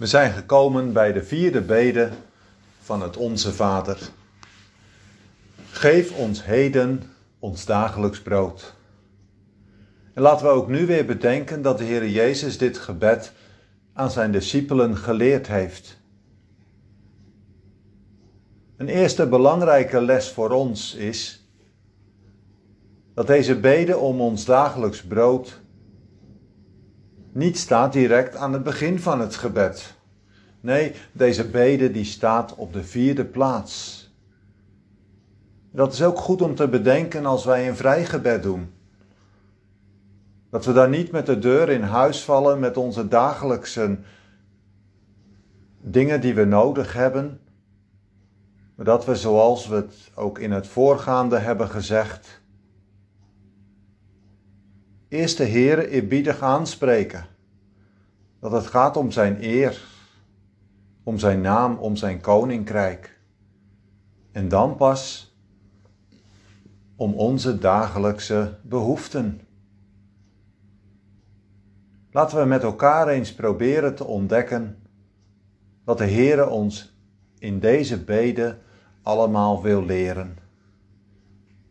We zijn gekomen bij de vierde bede van het Onze Vader. Geef ons heden ons dagelijks brood. En laten we ook nu weer bedenken dat de Heer Jezus dit gebed aan zijn discipelen geleerd heeft. Een eerste belangrijke les voor ons is dat deze bede om ons dagelijks brood niet staat direct aan het begin van het gebed. Nee, deze bede die staat op de vierde plaats. Dat is ook goed om te bedenken als wij een vrijgebed doen. Dat we daar niet met de deur in huis vallen met onze dagelijkse dingen die we nodig hebben. Maar dat we, zoals we het ook in het voorgaande hebben gezegd, eerst de Heer eerbiedig aanspreken. Dat het gaat om zijn eer, om zijn naam, om zijn koninkrijk. En dan pas om onze dagelijkse behoeften. Laten we met elkaar eens proberen te ontdekken wat de Heere ons in deze bede allemaal wil leren.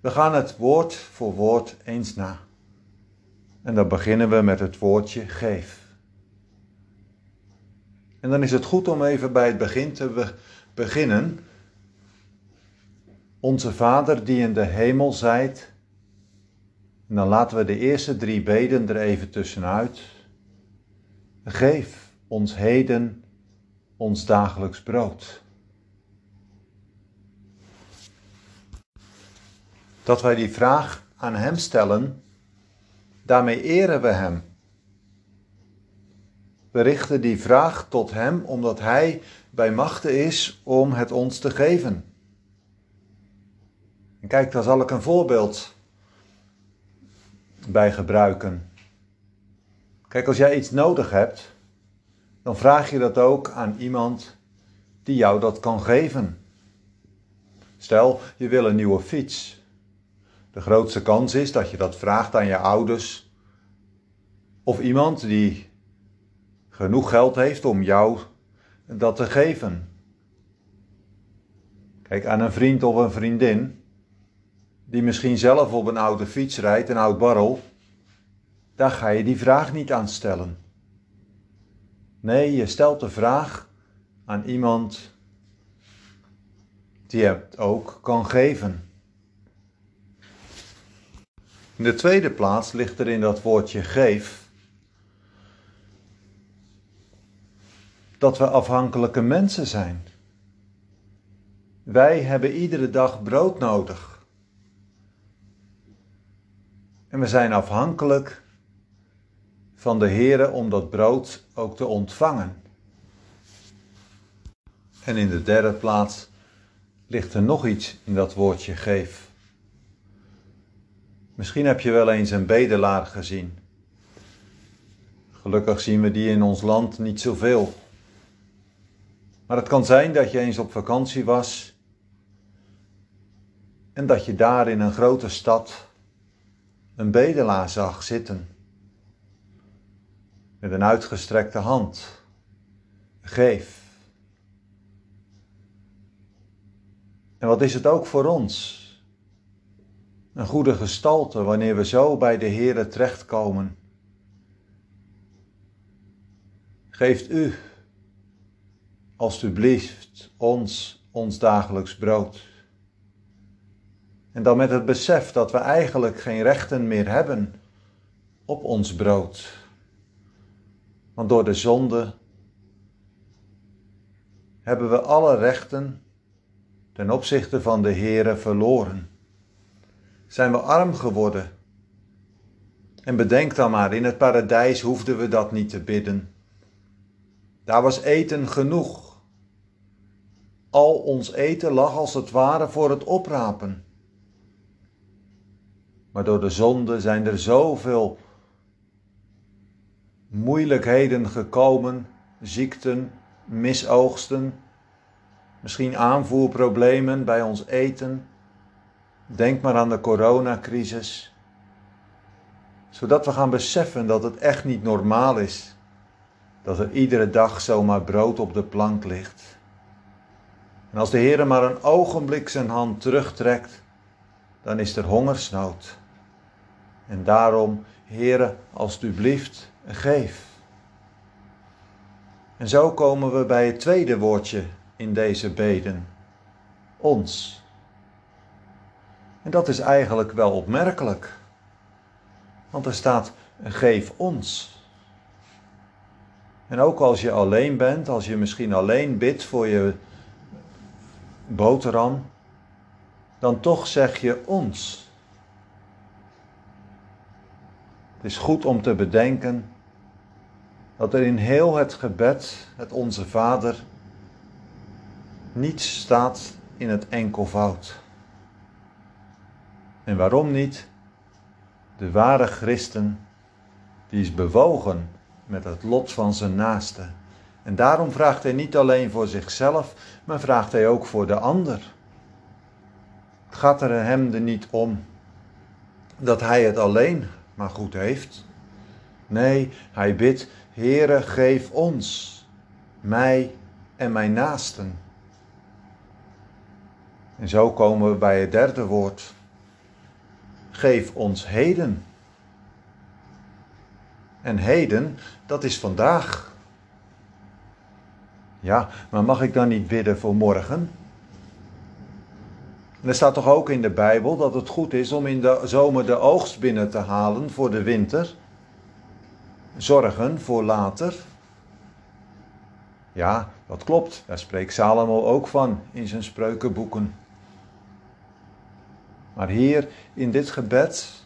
We gaan het woord voor woord eens na. En dan beginnen we met het woordje geef. En dan is het goed om even bij het begin te beginnen. Onze Vader die in de hemel zijt. En dan laten we de eerste drie beden er even tussenuit. Geef ons heden ons dagelijks brood. Dat wij die vraag aan Hem stellen, daarmee eren we Hem. We richten die vraag tot Hem omdat Hij bij machten is om het ons te geven. En kijk, daar zal ik een voorbeeld bij gebruiken. Kijk, als jij iets nodig hebt, dan vraag je dat ook aan iemand die jou dat kan geven. Stel, je wil een nieuwe fiets. De grootste kans is dat je dat vraagt aan je ouders of iemand die genoeg geld heeft om jou dat te geven. Kijk, aan een vriend of een vriendin die misschien zelf op een oude fiets rijdt, een oud barrel, daar ga je die vraag niet aan stellen. Nee, je stelt de vraag aan iemand die het ook kan geven. In de tweede plaats ligt er in dat woordje geef dat we afhankelijke mensen zijn. Wij hebben iedere dag brood nodig. En we zijn afhankelijk van de Heere om dat brood ook te ontvangen. En in de derde plaats ligt er nog iets in dat woordje geef. Misschien heb je wel eens een bedelaar gezien. Gelukkig zien we die in ons land niet zoveel. Maar het kan zijn dat je eens op vakantie was en dat je daar in een grote stad een bedelaar zag zitten met een uitgestrekte hand. Geef. En wat is het ook voor ons? Een goede gestalte wanneer we zo bij de Heere terechtkomen. Geeft u, alstublieft, ons ons dagelijks brood. En dan met het besef dat we eigenlijk geen rechten meer hebben op ons brood. Want door de zonde hebben we alle rechten ten opzichte van de Heere verloren. Zijn we arm geworden. En bedenk dan maar, in het paradijs hoefden we dat niet te bidden. Daar was eten genoeg. Al ons eten lag als het ware voor het oprapen. Maar door de zonde zijn er zoveel moeilijkheden gekomen, ziekten, misoogsten, misschien aanvoerproblemen bij ons eten. Denk maar aan de coronacrisis. Zodat we gaan beseffen dat het echt niet normaal is Dat er iedere dag zomaar brood op de plank ligt. En als de Heer maar een ogenblik zijn hand terugtrekt, dan is er hongersnood. En daarom, Heere, alstublieft, geef. En zo komen we bij het tweede woordje in deze beden. Ons. En dat is eigenlijk wel opmerkelijk. Want er staat, geef ons. En ook als je alleen bent, als je misschien alleen bidt voor je boterham, dan toch zeg je ons. Het is goed om te bedenken dat er in heel het gebed, het Onze Vader, niets staat in het enkelvoud. En waarom niet? De ware christen, die is bewogen met het lot van zijn naaste. En daarom vraagt hij niet alleen voor zichzelf, maar vraagt hij ook voor de ander. Het gaat er hem er niet om dat hij het alleen maar goed heeft. Nee, hij bidt, Heere, geef ons, mij en mijn naasten. En zo komen we bij het derde woord. Geef ons heden. En heden, dat is vandaag. Ja, maar mag ik dan niet bidden voor morgen? er staat toch ook in de Bijbel dat het goed is om in de zomer de oogst binnen te halen voor de winter. Zorgen voor later. Ja, dat klopt. Daar spreekt Salomo ook van in zijn spreukenboeken. Maar hier in dit gebed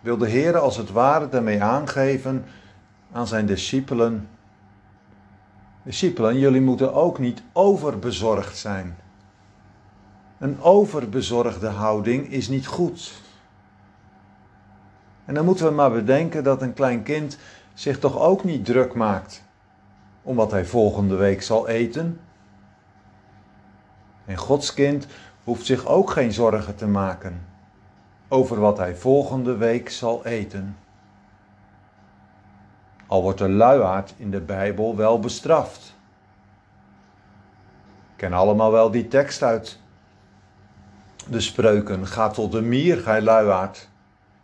wil de Heer als het ware daarmee aangeven aan zijn discipelen. Discipelen, jullie moeten ook niet overbezorgd zijn. Een overbezorgde houding is niet goed. En dan moeten we maar bedenken dat een klein kind zich toch ook niet druk maakt om wat hij volgende week zal eten. En Gods kind hoeft zich ook geen zorgen te maken over wat hij volgende week zal eten. Al wordt de luiaard in de Bijbel wel bestraft. Ken allemaal wel die tekst uit de spreuken. Ga tot de mier, gij luiaard.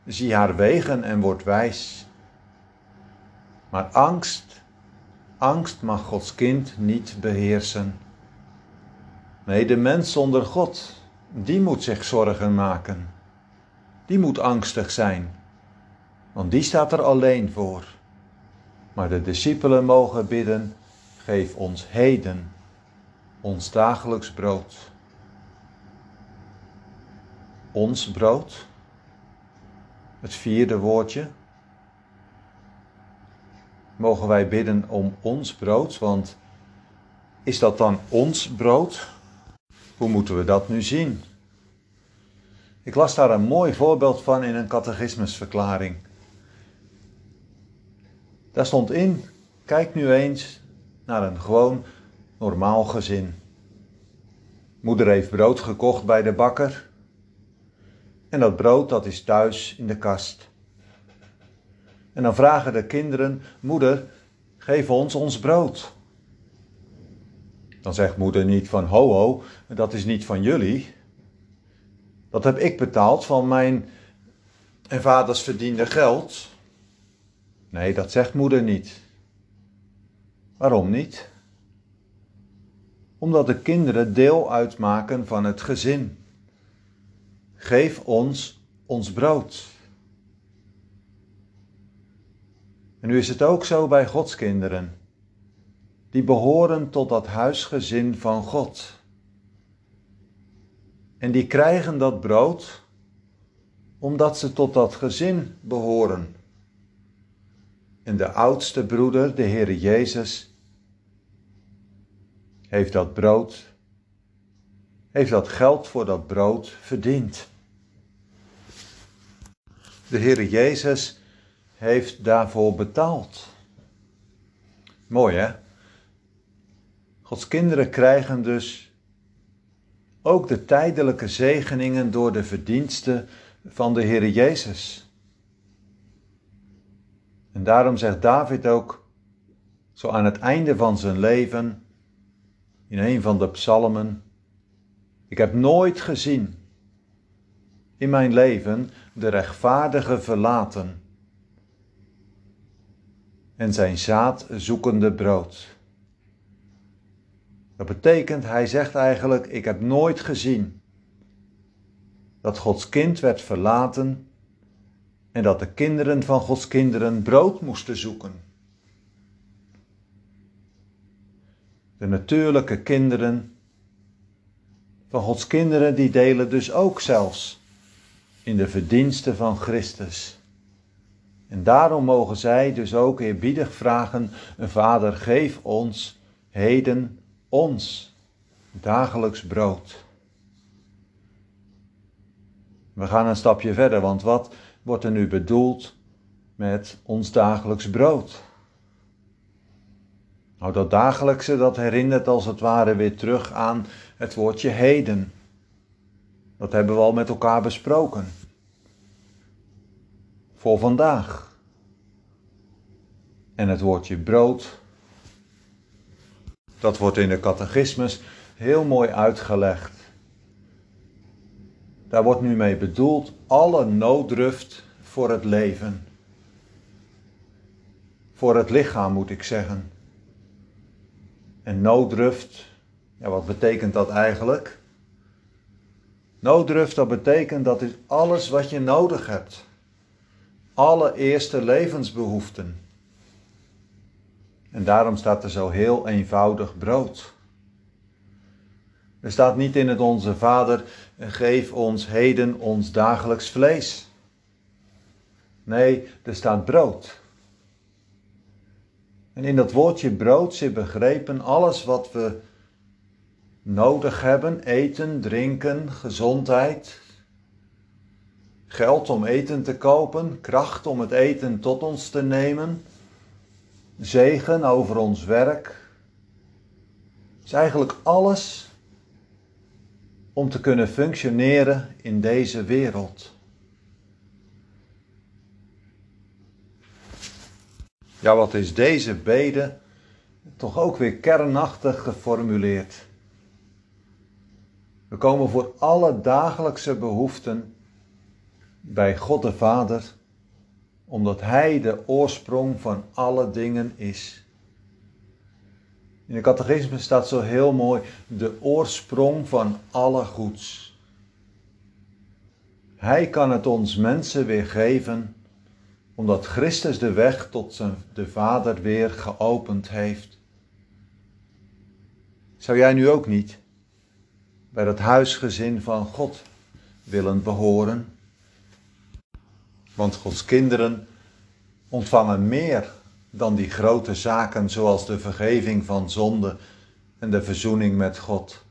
Zie haar wegen en word wijs. Maar angst, angst mag Gods kind niet beheersen. Nee, de mens zonder God, die moet zich zorgen maken. Die moet angstig zijn, want die staat er alleen voor. Maar de discipelen mogen bidden: geef ons heden ons dagelijks brood. Ons brood, het vierde woordje. Mogen wij bidden om ons brood, want is dat dan ons brood? Hoe moeten we dat nu zien? Ik las daar een mooi voorbeeld van in een catechismusverklaring. Daar stond in: kijk nu eens naar een gewoon normaal gezin. Moeder heeft brood gekocht bij de bakker. En dat brood dat is thuis in de kast. En dan vragen de kinderen: Moeder, geef ons ons brood. Dan zegt moeder niet van ho ho, dat is niet van jullie. Dat heb ik betaald van mijn en vaders verdiende geld. Nee, dat zegt moeder niet. Waarom niet? Omdat de kinderen deel uitmaken van het gezin. Geef ons ons brood. En nu is het ook zo bij Gods kinderen die behoren tot dat huisgezin van God. En die krijgen dat brood omdat ze tot dat gezin behoren. En de oudste broeder, de Heer Jezus, heeft dat brood, heeft dat geld voor dat brood verdiend. De Heer Jezus heeft daarvoor betaald. Mooi hè? Gods kinderen krijgen dus ook de tijdelijke zegeningen door de verdiensten van de Heer Jezus. En daarom zegt David ook, zo aan het einde van zijn leven, in een van de psalmen, ik heb nooit gezien in mijn leven de rechtvaardige verlaten en zijn zaad zoekende brood. Dat betekent, hij zegt eigenlijk, ik heb nooit gezien dat Gods kind werd verlaten en dat de kinderen van Gods kinderen brood moesten zoeken. De natuurlijke kinderen van Gods kinderen, die delen dus ook zelfs in de verdiensten van Christus. En daarom mogen zij dus ook eerbiedig vragen: Vader, geef ons heden ons dagelijks brood. We gaan een stapje verder, want wat wordt er nu bedoeld met ons dagelijks brood? Nou, dat dagelijkse, dat herinnert als het ware weer terug aan het woordje heden. Dat hebben we al met elkaar besproken. Voor vandaag. En het woordje brood, dat wordt in de catechismus heel mooi uitgelegd. Daar wordt nu mee bedoeld alle nooddruft voor het leven. Voor het lichaam moet ik zeggen. En nooddruft, ja, wat betekent dat eigenlijk? Nooddruft, dat betekent dat is alles wat je nodig hebt. Alle eerste levensbehoeften. En daarom staat er zo heel eenvoudig brood. Er staat niet in het Onze Vader, geef ons heden ons dagelijks vlees. Nee, er staat brood. En in dat woordje brood zit begrepen alles wat we nodig hebben: eten, drinken, gezondheid, geld om eten te kopen, kracht om het eten tot ons te nemen, zegen over ons werk. Is eigenlijk alles om te kunnen functioneren in deze wereld. Ja, wat is deze bede toch ook weer kernachtig geformuleerd? We komen voor alle dagelijkse behoeften bij God de Vader, omdat Hij de oorsprong van alle dingen is. In de catechisme staat zo heel mooi de oorsprong van alle goeds. Hij kan het ons mensen weer geven, omdat Christus de weg tot zijn, de Vader weer geopend heeft. Zou jij nu ook niet bij dat huisgezin van God willen behoren? Want Gods kinderen ontvangen meer dan die grote zaken zoals de vergeving van zonde en de verzoening met God.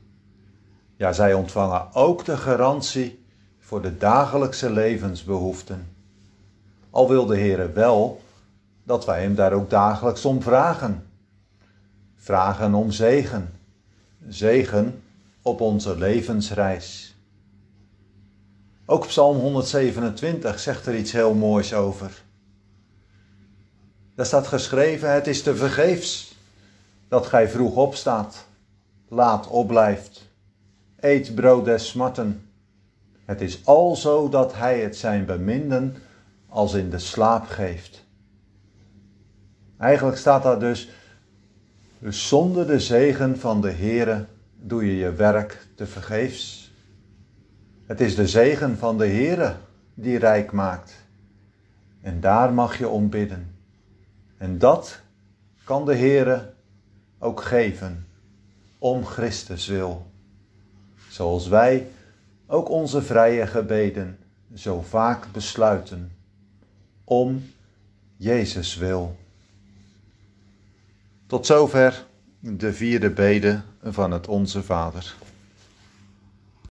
Ja, zij ontvangen ook de garantie voor de dagelijkse levensbehoeften. Al wil de Heer wel dat wij Hem daar ook dagelijks om vragen. Vragen om zegen. Zegen op onze levensreis. Ook Psalm 127 zegt er iets heel moois over. Daar staat geschreven: Het is te vergeefs dat gij vroeg opstaat, laat opblijft, eet brood des smarten. Het is alzo dat hij het zijn beminden als in de slaap geeft. Eigenlijk staat daar dus, dus zonder de zegen van de Heere doe je je werk te vergeefs. Het is de zegen van de Heere die rijk maakt. En daar mag je om bidden. En dat kan de Heere ook geven om Christus wil. Zoals wij ook onze vrije gebeden zo vaak besluiten om Jezus wil. Tot zover de vierde bede van het Onze Vader.